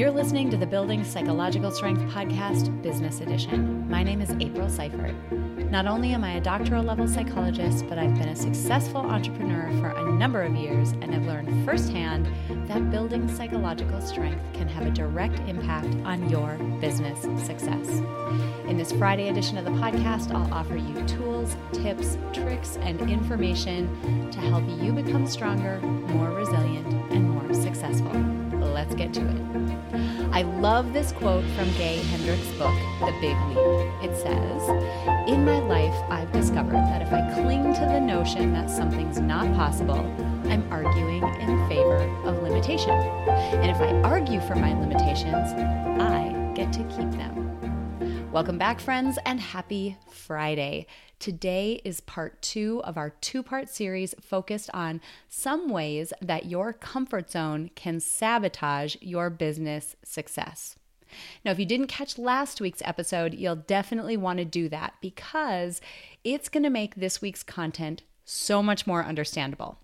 You're listening to the Building Psychological Strength Podcast, Business Edition. My name is April Seifert. Not only am I a doctoral level psychologist, but I've been a successful entrepreneur for a number of years and have learned firsthand that building psychological strength can have a direct impact on your business success. In this Friday edition of the podcast, I'll offer you tools, tips, tricks, and information to help you become stronger, more resilient, and more successful. Let's get to it. I love this quote from Gay Hendricks' book, The Big Leap. It says, In my life, I've discovered that if I cling to the notion that something's not possible, I'm arguing in favor of limitation. And if I argue for my limitations, I get to keep them. Welcome back, friends, and happy Friday. Today is part two of our two part series focused on some ways that your comfort zone can sabotage your business success. Now, if you didn't catch last week's episode, you'll definitely want to do that because it's going to make this week's content so much more understandable.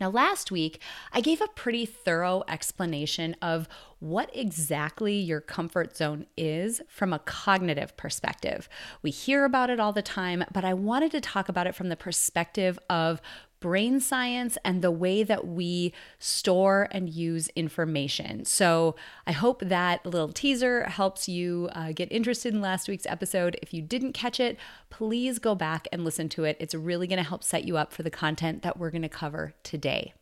Now, last week, I gave a pretty thorough explanation of what exactly your comfort zone is from a cognitive perspective. We hear about it all the time, but I wanted to talk about it from the perspective of brain science and the way that we store and use information. So I hope that little teaser helps you uh, get interested in last week's episode. If you didn't catch it, please go back and listen to it. It's really going to help set you up for the content that we're going to cover today.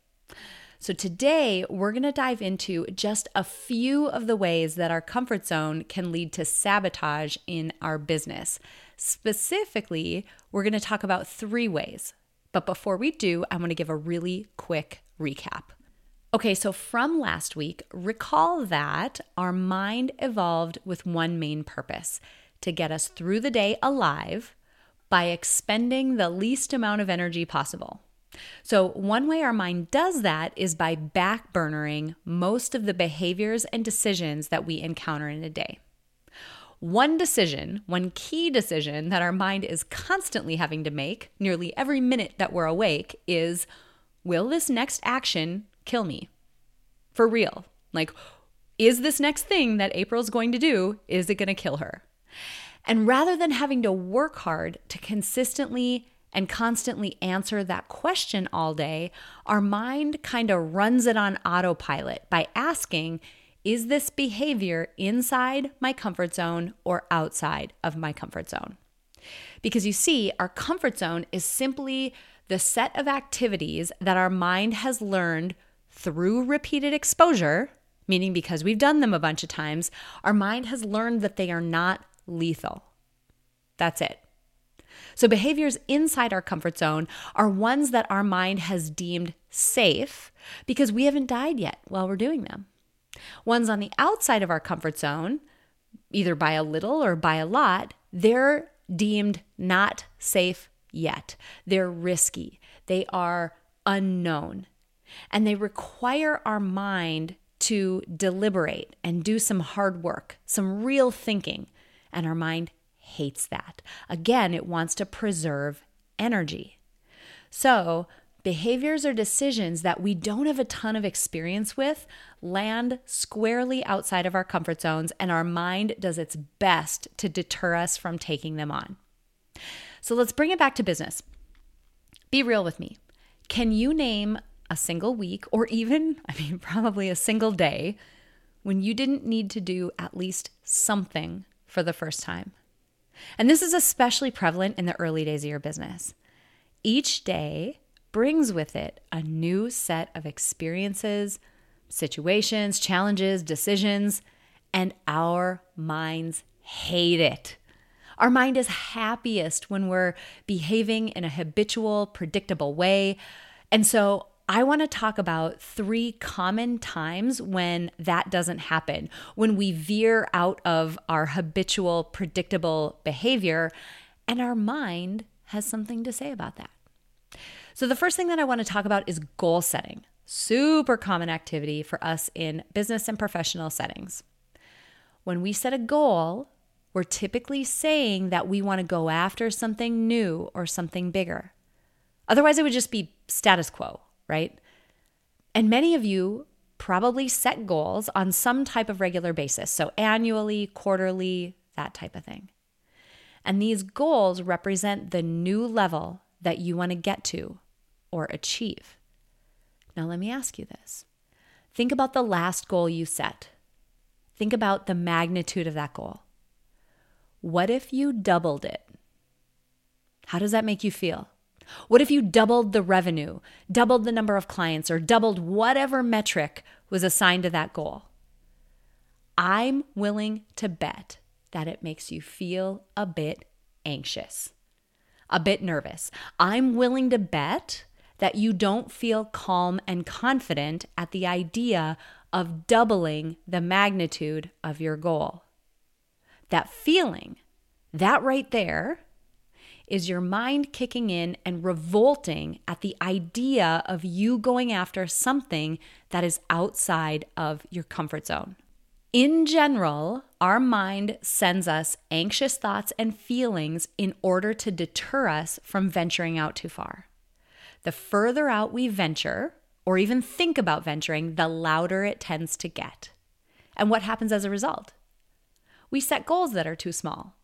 So, today we're going to dive into just a few of the ways that our comfort zone can lead to sabotage in our business. Specifically, we're going to talk about three ways but before we do, I want to give a really quick recap. Okay, so from last week, recall that our mind evolved with one main purpose to get us through the day alive by expending the least amount of energy possible. So, one way our mind does that is by backburnering most of the behaviors and decisions that we encounter in a day. One decision, one key decision that our mind is constantly having to make nearly every minute that we're awake is Will this next action kill me? For real. Like, is this next thing that April's going to do, is it going to kill her? And rather than having to work hard to consistently and constantly answer that question all day, our mind kind of runs it on autopilot by asking, is this behavior inside my comfort zone or outside of my comfort zone? Because you see, our comfort zone is simply the set of activities that our mind has learned through repeated exposure, meaning because we've done them a bunch of times, our mind has learned that they are not lethal. That's it. So, behaviors inside our comfort zone are ones that our mind has deemed safe because we haven't died yet while we're doing them. Ones on the outside of our comfort zone, either by a little or by a lot, they're deemed not safe yet. They're risky. They are unknown. And they require our mind to deliberate and do some hard work, some real thinking. And our mind hates that. Again, it wants to preserve energy. So, behaviors or decisions that we don't have a ton of experience with land squarely outside of our comfort zones, and our mind does its best to deter us from taking them on. So let's bring it back to business. Be real with me. Can you name a single week, or even, I mean, probably a single day, when you didn't need to do at least something for the first time? And this is especially prevalent in the early days of your business. Each day brings with it a new set of experiences, situations, challenges, decisions, and our minds hate it. Our mind is happiest when we're behaving in a habitual, predictable way. And so I want to talk about three common times when that doesn't happen, when we veer out of our habitual, predictable behavior, and our mind has something to say about that. So, the first thing that I want to talk about is goal setting. Super common activity for us in business and professional settings. When we set a goal, we're typically saying that we want to go after something new or something bigger. Otherwise, it would just be status quo, right? And many of you probably set goals on some type of regular basis. So, annually, quarterly, that type of thing. And these goals represent the new level that you want to get to or achieve. Now, let me ask you this think about the last goal you set. Think about the magnitude of that goal. What if you doubled it? How does that make you feel? What if you doubled the revenue, doubled the number of clients, or doubled whatever metric was assigned to that goal? I'm willing to bet that it makes you feel a bit anxious, a bit nervous. I'm willing to bet that you don't feel calm and confident at the idea of doubling the magnitude of your goal. That feeling, that right there, is your mind kicking in and revolting at the idea of you going after something that is outside of your comfort zone. In general, our mind sends us anxious thoughts and feelings in order to deter us from venturing out too far. The further out we venture, or even think about venturing, the louder it tends to get. And what happens as a result? We set goals that are too small.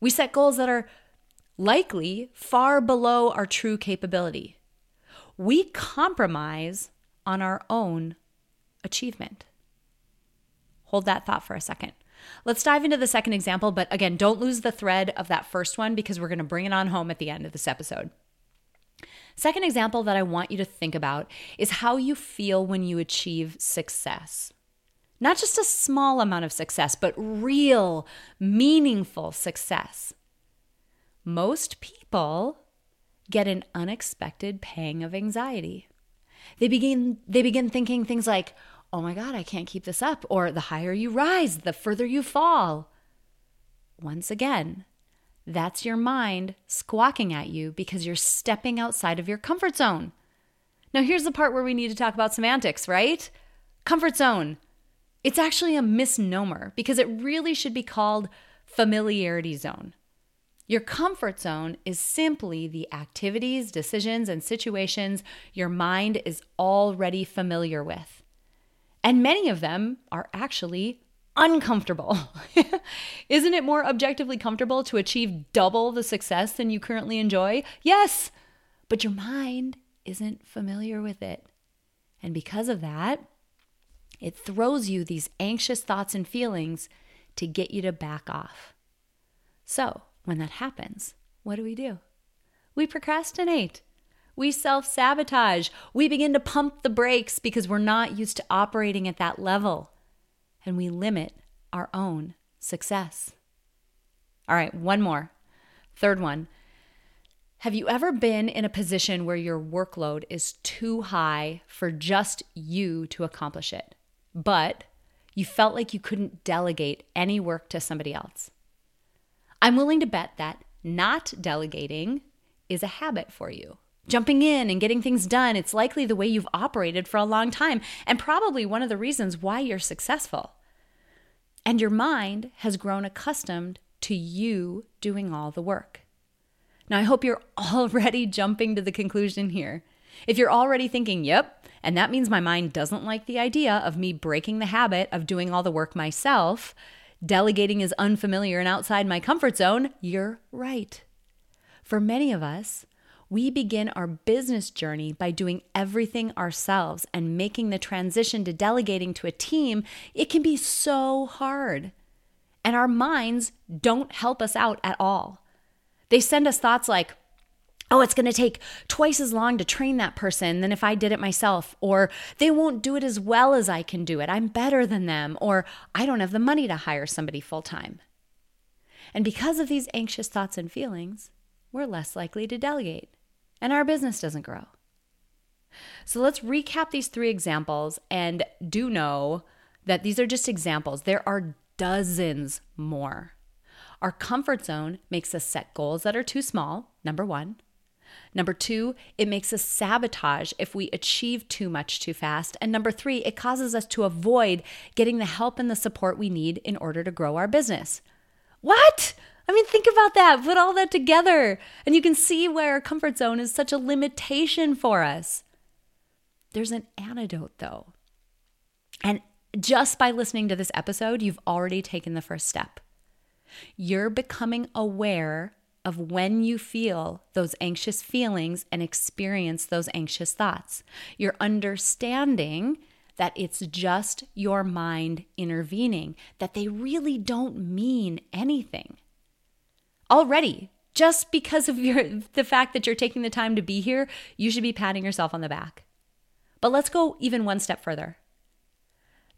We set goals that are likely far below our true capability. We compromise on our own achievement. Hold that thought for a second. Let's dive into the second example, but again, don't lose the thread of that first one because we're going to bring it on home at the end of this episode. Second example that I want you to think about is how you feel when you achieve success. Not just a small amount of success, but real, meaningful success. Most people get an unexpected pang of anxiety. They begin they begin thinking things like, "Oh my god, I can't keep this up," or "The higher you rise, the further you fall." Once again, that's your mind squawking at you because you're stepping outside of your comfort zone. Now, here's the part where we need to talk about semantics, right? Comfort zone. It's actually a misnomer because it really should be called familiarity zone. Your comfort zone is simply the activities, decisions, and situations your mind is already familiar with. And many of them are actually uncomfortable. Isn't it more objectively comfortable to achieve double the success than you currently enjoy? Yes, but your mind isn't familiar with it. And because of that, it throws you these anxious thoughts and feelings to get you to back off. So, when that happens, what do we do? We procrastinate. We self sabotage. We begin to pump the brakes because we're not used to operating at that level and we limit our own success. All right, one more. Third one. Have you ever been in a position where your workload is too high for just you to accomplish it, but you felt like you couldn't delegate any work to somebody else? I'm willing to bet that not delegating is a habit for you. Jumping in and getting things done, it's likely the way you've operated for a long time, and probably one of the reasons why you're successful. And your mind has grown accustomed to you doing all the work. Now, I hope you're already jumping to the conclusion here. If you're already thinking, yep, and that means my mind doesn't like the idea of me breaking the habit of doing all the work myself, delegating is unfamiliar and outside my comfort zone, you're right. For many of us, we begin our business journey by doing everything ourselves and making the transition to delegating to a team, it can be so hard. And our minds don't help us out at all. They send us thoughts like, oh, it's going to take twice as long to train that person than if I did it myself. Or they won't do it as well as I can do it. I'm better than them. Or I don't have the money to hire somebody full time. And because of these anxious thoughts and feelings, we're less likely to delegate and our business doesn't grow. So let's recap these three examples and do know that these are just examples. There are dozens more. Our comfort zone makes us set goals that are too small, number one. Number two, it makes us sabotage if we achieve too much too fast. And number three, it causes us to avoid getting the help and the support we need in order to grow our business. What? I mean, think about that. Put all that together, and you can see where our comfort zone is such a limitation for us. There's an antidote, though. And just by listening to this episode, you've already taken the first step. You're becoming aware of when you feel those anxious feelings and experience those anxious thoughts. You're understanding that it's just your mind intervening, that they really don't mean anything. Already, just because of your the fact that you're taking the time to be here, you should be patting yourself on the back. But let's go even one step further.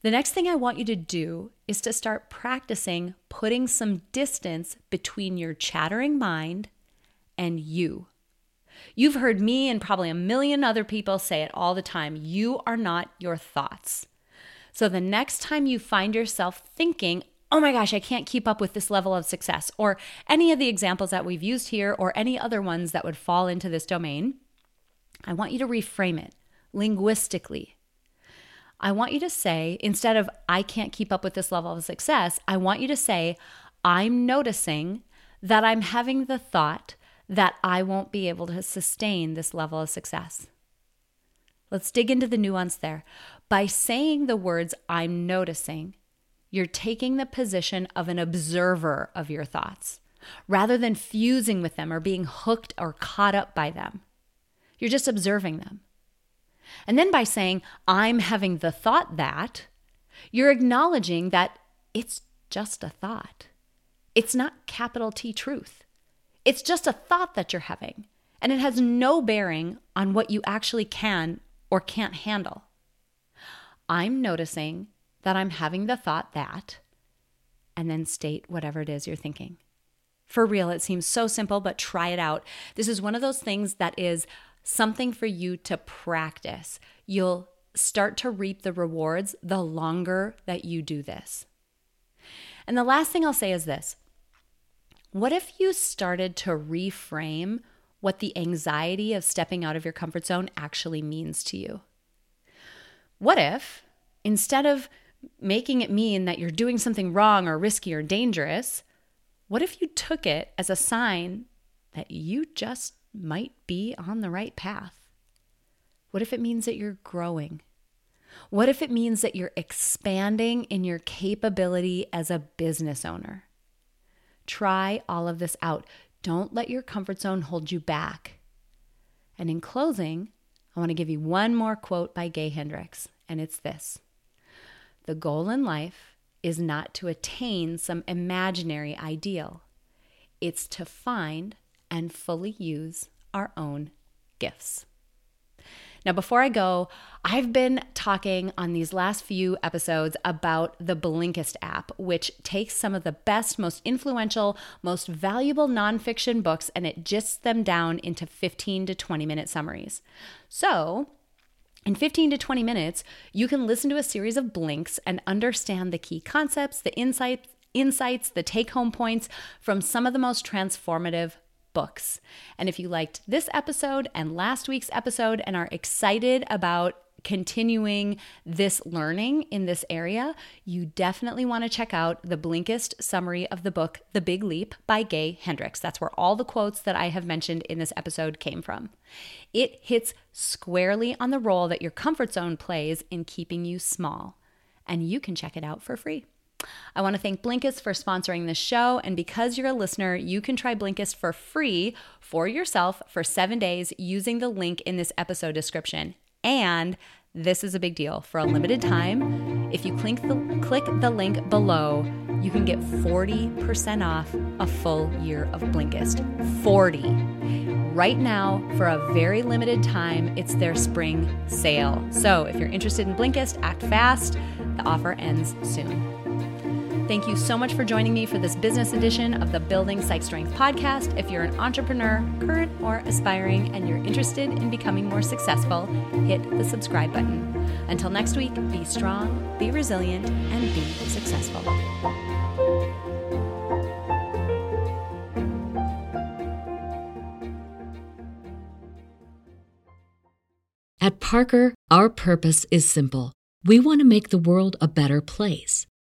The next thing I want you to do is to start practicing putting some distance between your chattering mind and you. You've heard me and probably a million other people say it all the time you are not your thoughts. So the next time you find yourself thinking, oh my gosh, I can't keep up with this level of success, or any of the examples that we've used here, or any other ones that would fall into this domain, I want you to reframe it linguistically. I want you to say, instead of, I can't keep up with this level of success, I want you to say, I'm noticing that I'm having the thought that I won't be able to sustain this level of success. Let's dig into the nuance there. By saying the words, I'm noticing, you're taking the position of an observer of your thoughts rather than fusing with them or being hooked or caught up by them. You're just observing them. And then by saying, I'm having the thought that, you're acknowledging that it's just a thought. It's not capital T truth. It's just a thought that you're having, and it has no bearing on what you actually can or can't handle. I'm noticing that I'm having the thought that, and then state whatever it is you're thinking. For real, it seems so simple, but try it out. This is one of those things that is something for you to practice. You'll start to reap the rewards the longer that you do this. And the last thing I'll say is this what if you started to reframe what the anxiety of stepping out of your comfort zone actually means to you? What if instead of making it mean that you're doing something wrong or risky or dangerous, what if you took it as a sign that you just might be on the right path? What if it means that you're growing? What if it means that you're expanding in your capability as a business owner? Try all of this out. Don't let your comfort zone hold you back. And in closing, I want to give you one more quote by Gay Hendricks, and it's this the goal in life is not to attain some imaginary ideal, it's to find and fully use our own gifts. Now, before I go, I've been talking on these last few episodes about the Blinkist app, which takes some of the best, most influential, most valuable nonfiction books and it gists them down into 15 to 20 minute summaries. So, in 15 to 20 minutes, you can listen to a series of blinks and understand the key concepts, the insights, insights, the take-home points from some of the most transformative books. And if you liked this episode and last week's episode and are excited about continuing this learning in this area, you definitely want to check out the Blinkist summary of the book, The Big Leap by Gay Hendricks. That's where all the quotes that I have mentioned in this episode came from. It hits squarely on the role that your comfort zone plays in keeping you small, and you can check it out for free. I want to thank Blinkist for sponsoring this show. And because you're a listener, you can try Blinkist for free for yourself for seven days using the link in this episode description. And this is a big deal. For a limited time, if you click the, click the link below, you can get 40% off a full year of Blinkist. 40. Right now, for a very limited time, it's their spring sale. So if you're interested in Blinkist, act fast. The offer ends soon. Thank you so much for joining me for this business edition of the Building Psych Strength podcast. If you're an entrepreneur, current or aspiring, and you're interested in becoming more successful, hit the subscribe button. Until next week, be strong, be resilient, and be successful. At Parker, our purpose is simple. We want to make the world a better place